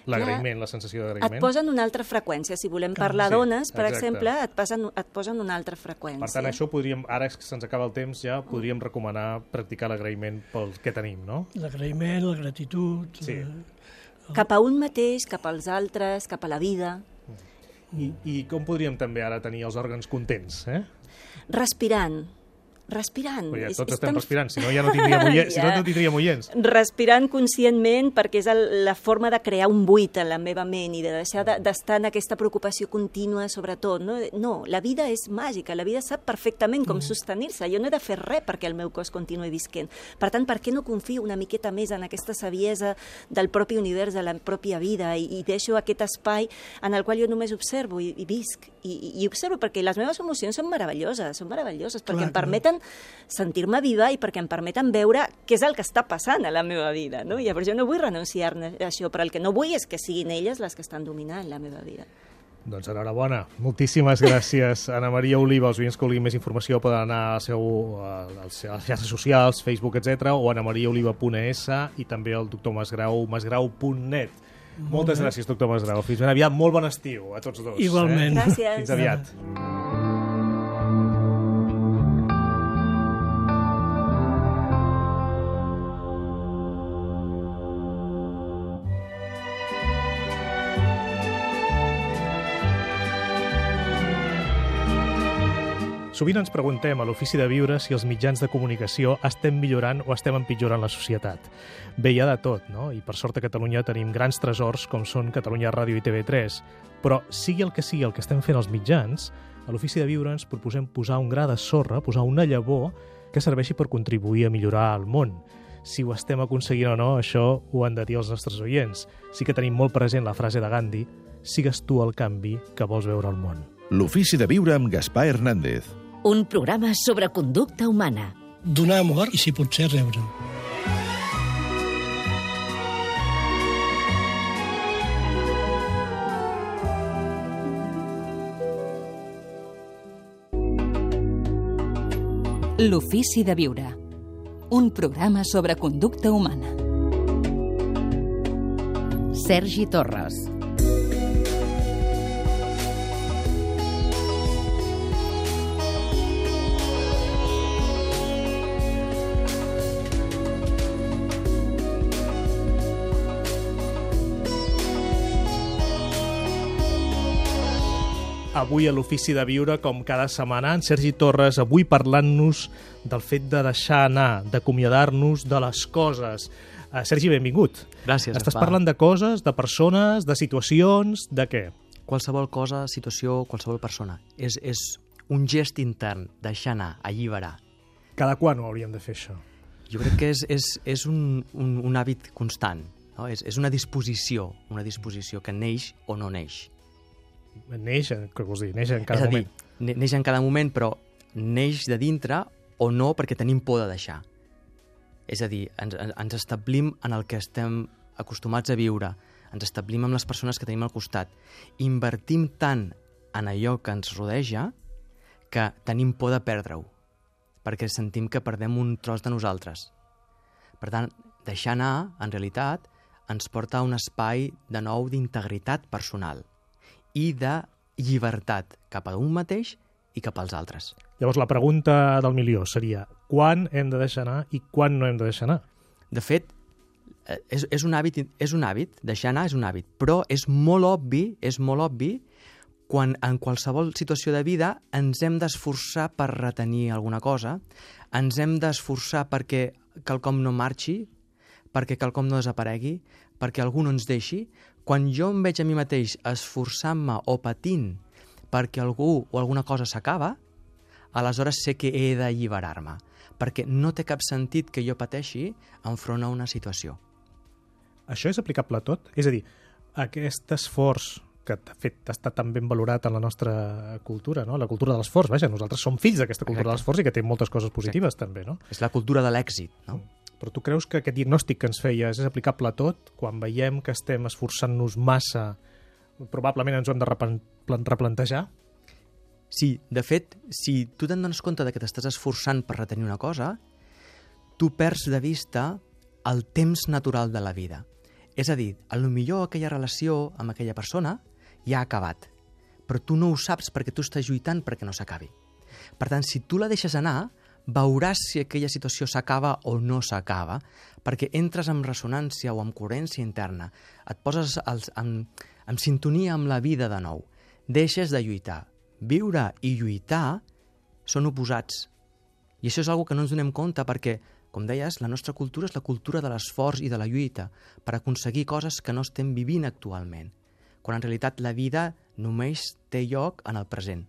L'agraïment, la sensació Et d'agraïment. posen una altra freqüència. Si volem parlar sí, d'ones, per exacte. exemple, et posen, et posen una altra freqüència. Per tant, això podríem, ara que se'ns acaba el temps, ja podríem recomanar practicar l'agraïment pel que tenim, no? L'agraïment, la gratitud... Sí. eh, Cap a un mateix, cap als altres, cap a la vida. I, I com podríem també ara tenir els òrgans contents, eh? Respirant. Respirant. Ja És- tots és estem tan respirant, si no ja no tindríem oients, si no Ja. no tindríem oients. respirant conscientment perquè és el, la forma de crear un buit en la meva ment i de deixar de- d'estar en aquesta preocupació contínua sobretot. No? no, la vida és màgica, la vida sap perfectament com sostenir-se. Jo no he de fer res perquè el meu cos continuï visquent. Per tant, per què no confio una miqueta més en aquesta saviesa del propi univers, de la pròpia vida i, i deixo aquest espai en el qual jo només observo i, i visc i, i observo perquè les meves emocions són meravelloses, són meravelloses perquè Clar, em permeten sentir-me viva i perquè em permeten veure què és el que està passant a la meva vida. No? Llavors jo no vull renunciar a això, però el que no vull és que siguin elles les que estan dominant la meva vida. Doncs enhorabona. Moltíssimes gràcies, Anna Maria Oliva. Els oients que vulguin més informació poden anar al seu, a les a les xarxes socials, Facebook, etc o anamariaoliva.es i també al doctor Masgrau, masgrau.net. Moltes gràcies, doctor Masgrau. Fins ben aviat. Molt bon estiu a tots dos. Igualment. Eh? Gràcies. Fins aviat. Sovint ens preguntem a l'Ofici de Viure si els mitjans de comunicació estem millorant o estem empitjorant la societat. Bé, hi ha de tot, no? I per sort a Catalunya tenim grans tresors com són Catalunya Ràdio i TV3. Però sigui el que sigui el que estem fent els mitjans, a l'Ofici de Viure ens proposem posar un gra de sorra, posar una llavor que serveixi per contribuir a millorar el món. si ho estem aconseguint o no, això ho han de dir els nostres oients. Sí que tenim molt present la frase de Gandhi sigues tu el canvi que vols veure al món. L'ofici de viure amb Gaspar Hernández. Un programa sobre conducta humana. Donar amor i, si pot ser, rebre. L'ofici de viure. Un programa sobre conducta humana. Sergi Torres. Avui a l'Ofici de Viure, com cada setmana, en Sergi Torres, avui parlant-nos del fet de deixar anar, d'acomiadar-nos de les coses. Uh, Sergi, benvingut. Gràcies, Estàs Gaspar. parlant de coses, de persones, de situacions, de què? Qualsevol cosa, situació, qualsevol persona. És, és un gest intern, deixar anar, alliberar. Cada quan ho hauríem de fer, això? Jo crec que és, és, és un, un, un hàbit constant. No? És, és una disposició, una disposició que neix o no neix. Neix, què vols dir? Neix en cada és a dir, moment. ne- neix en cada moment, però neix de dintre o no perquè tenim por de deixar. És a dir, ens- ens establim en el que estem acostumats a viure, ens establim amb les persones que tenim al costat, invertim tant en allò que ens rodeja que tenim por de perdre-ho, perquè sentim que perdem un tros de nosaltres. Per tant, deixar anar, en realitat, ens porta a un espai de nou d'integritat personal i de llibertat cap a un mateix i cap als altres. Llavors, la pregunta del milió seria quan hem de deixar anar i quan no hem de deixar anar? De fet, eh, és, és, un hàbit, és un hàbit, deixar anar és un hàbit, però és molt obvi, és molt obvi quan en qualsevol situació de vida ens hem d'esforçar per retenir alguna cosa, ens hem d'esforçar perquè quelcom no marxi, perquè quelcom no desaparegui, perquè algú no ens deixi. Quan jo em veig a mi mateix esforçant-me o patint perquè algú o alguna cosa s'acaba, aleshores sé que he d'alliberar-me, perquè no té cap sentit que jo pateixi enfront a una situació. Això és aplicable a tot? És a dir, aquest esforç que de fet està tan ben valorat en la nostra cultura, no? la cultura de l'esforç, vaja, nosaltres som fills d'aquesta cultura de Exacte. l'esforç i que té moltes coses positives també, no? És la cultura de l'èxit, no? Però tu creus que aquest diagnòstic que ens feies és aplicable a tot? Quan veiem que estem esforçant-nos massa, probablement ens ho hem de replantejar? Sí, de fet, si tu te'n dones compte de que t'estàs esforçant per retenir una cosa, tu perds de vista el temps natural de la vida. És a dir, a lo millor aquella relació amb aquella persona ja ha acabat, però tu no ho saps perquè tu estàs lluitant perquè no s'acabi. Per tant, si tu la deixes anar, veuràs si aquella situació s'acaba o no s'acaba, perquè entres en ressonància o en coherència interna, et poses als, en, en sintonia amb la vida de nou, deixes de lluitar. Viure i lluitar són oposats. I això és una que no ens donem compte perquè, com deies, la nostra cultura és la cultura de l'esforç i de la lluita per aconseguir coses que no estem vivint actualment, quan en realitat la vida només té lloc en el present.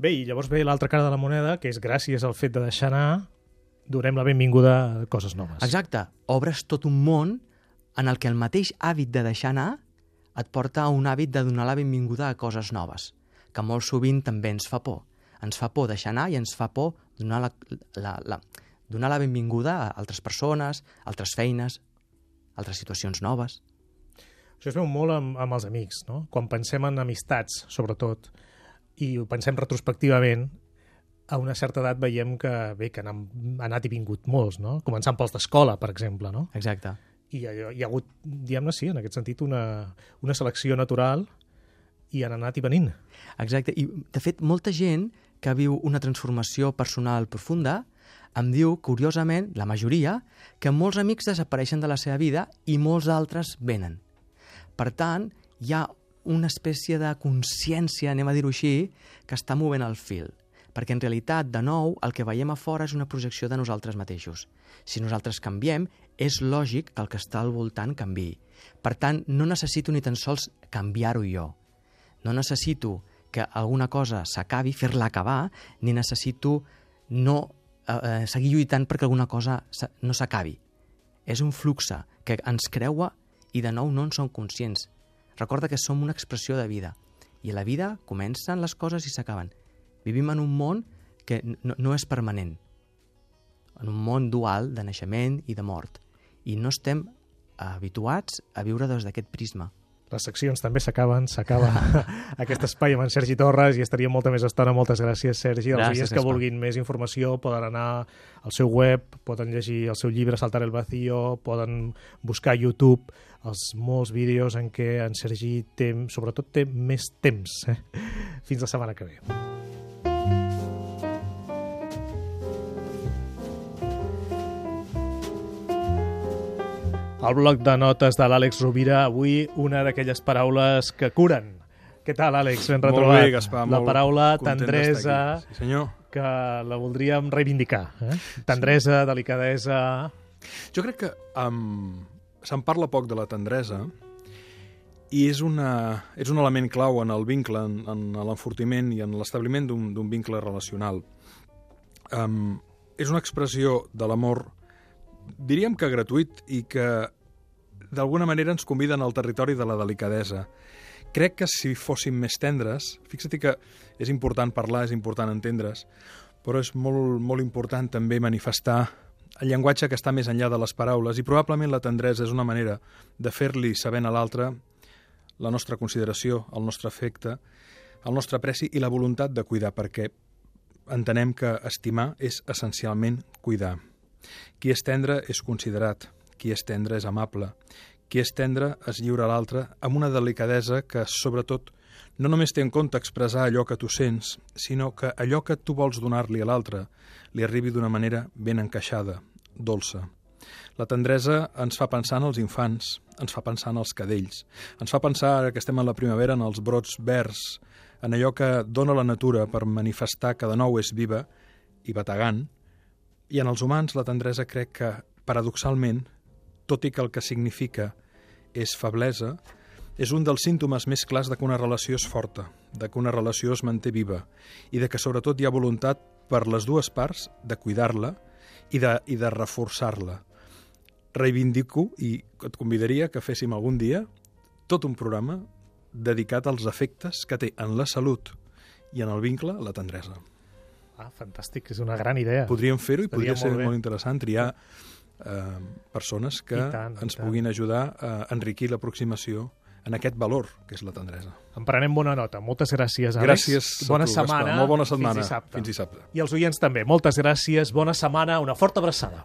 Bé, i llavors ve l'altra cara de la moneda, que és gràcies al fet de deixar anar, donem la benvinguda a coses noves. Exacte, obres tot un món en el que el mateix hàbit de deixar anar et porta a un hàbit de donar la benvinguda a coses noves, que molt sovint també ens fa por. Ens fa por deixar anar i ens fa por donar la, la, la, donar la benvinguda a altres persones, altres feines, altres situacions noves. Això es veu molt amb, amb els amics, no? Quan pensem en amistats, sobretot, i ho pensem retrospectivament, a una certa edat veiem que, bé, que han, anat i vingut molts, no? Començant pels d'escola, per exemple, no? Exacte. I hi ha, hi ha hagut, diguem-ne, sí, en aquest sentit, una, una selecció natural i han anat i venint. Exacte. I, de fet, molta gent que viu una transformació personal profunda em diu, curiosament, la majoria, que molts amics desapareixen de la seva vida i molts altres venen. Per tant, hi ha una espècie de consciència, anem a dir-ho així, que està movent el fil. Perquè en realitat, de nou, el que veiem a fora és una projecció de nosaltres mateixos. Si nosaltres canviem, és lògic que el que està al voltant canvi. Per tant, no necessito ni tan sols canviar-ho jo. No necessito que alguna cosa s'acabi, fer-la acabar, ni necessito no eh, seguir lluitant perquè alguna cosa sa- no s'acabi. És un fluxe que ens creua i de nou no en som conscients. Recorda que som una expressió de vida. I a la vida comencen les coses i s'acaben. Vivim en un món que no, no és permanent. En un món dual de naixement i de mort. I no estem habituats a viure des d'aquest prisma. Les seccions també s'acaben, s'acaba aquest espai amb en Sergi Torres i estaria molta més estona. Moltes gràcies, Sergi. Els oients que vulguin més informació poden anar al seu web, poden llegir el seu llibre Saltar el vacío, poden buscar a YouTube els molts vídeos en què en Sergi té, sobretot té més temps. Eh? Fins la setmana que ve. Al bloc de notes de l'Àlex Rovira, avui una d'aquelles paraules que curen. Què tal, Àlex? Ben Molt retrobat. bé, Gaspar, La molt paraula tendresa. Sí, senyor. que la voldríem reivindicar. Eh? Tendresa, delicadesa... Jo crec que um, se'n parla poc de la tendresa i és, una, és un element clau en el vincle, en, en l'enfortiment i en l'establiment d'un d'un vincle relacional. Um, és una expressió de l'amor, diríem que gratuït i que d'alguna manera ens conviden al territori de la delicadesa. Crec que si fóssim més tendres, fixa't que és important parlar, és important entendre's, però és molt, molt important també manifestar el llenguatge que està més enllà de les paraules i probablement la tendresa és una manera de fer-li sabent a l'altre la nostra consideració, el nostre afecte, el nostre apreci i la voluntat de cuidar, perquè entenem que estimar és essencialment cuidar. Qui és tendre és considerat, qui és tendre és amable, qui és tendre es lliura a l'altre amb una delicadesa que, sobretot, no només té en compte expressar allò que tu sents, sinó que allò que tu vols donar-li a l'altre li arribi d'una manera ben encaixada, dolça. La tendresa ens fa pensar en els infants, ens fa pensar en els cadells, ens fa pensar, ara que estem a la primavera, en els brots verds, en allò que dona la natura per manifestar que de nou és viva i bategant, i en els humans la tendresa crec que, paradoxalment, tot i que el que significa és feblesa, és un dels símptomes més clars de que una relació és forta, de que una relació es manté viva i de que sobretot hi ha voluntat per les dues parts de cuidar-la i de, i de reforçar-la. Reivindico i et convidaria que féssim algun dia tot un programa dedicat als efectes que té en la salut i en el vincle la tendresa. Ah, fantàstic, és una gran idea. Podríem fer-ho i podria ser molt bé. molt interessant triar eh, persones que I tant, ens puguin ajudar a enriquir l'aproximació en aquest valor que és la tendresa. En prenem bona nota. Moltes gràcies, Àlex. Gràcies Bona tu, Gaspar. setmana. Molt bona setmana. Fins dissabte. Fins dissabte. I els oients també. Moltes gràcies. Bona setmana. Una forta abraçada.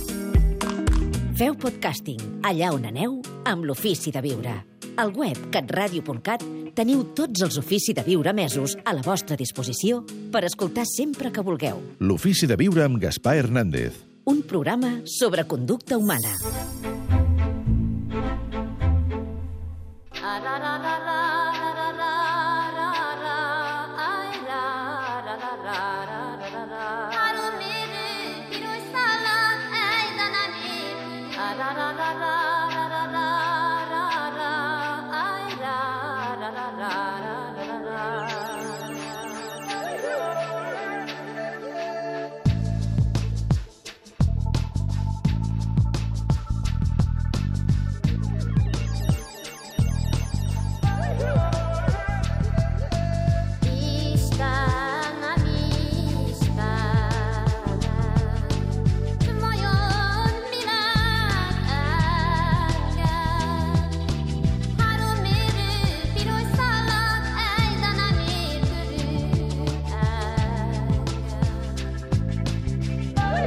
Feu podcasting allà on aneu amb l'Ofici de Viure. Al web catradio.cat teniu tots els Ofici de Viure mesos a la vostra disposició per escoltar sempre que vulgueu. L'Ofici de Viure amb Gaspar Hernández. Un programa sobre conducta humana.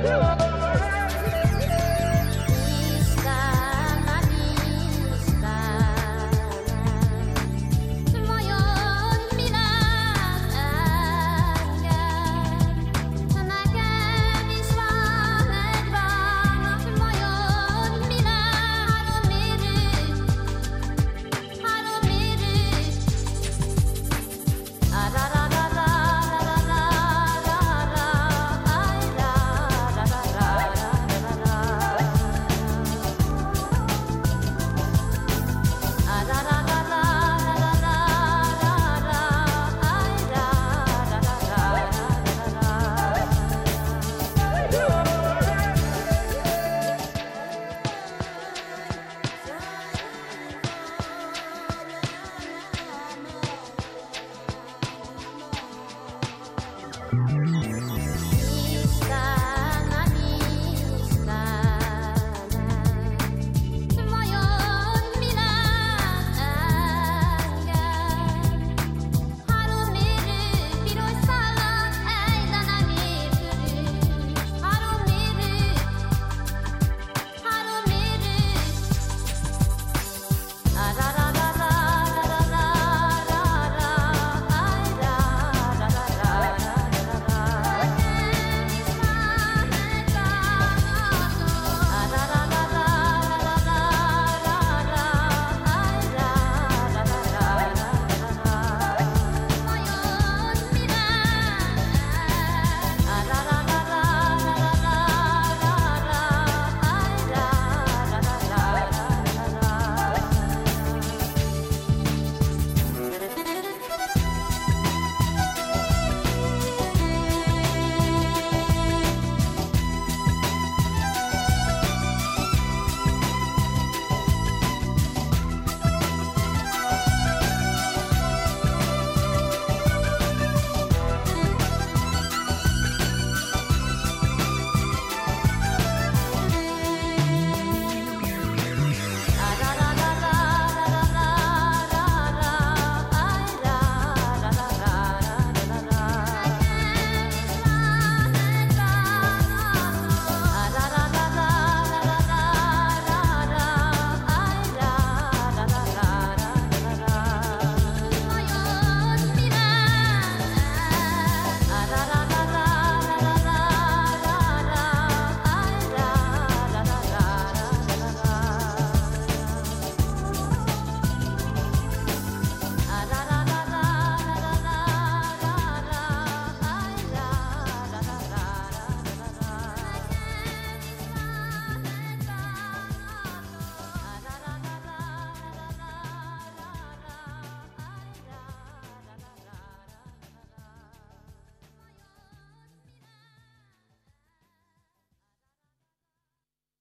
で。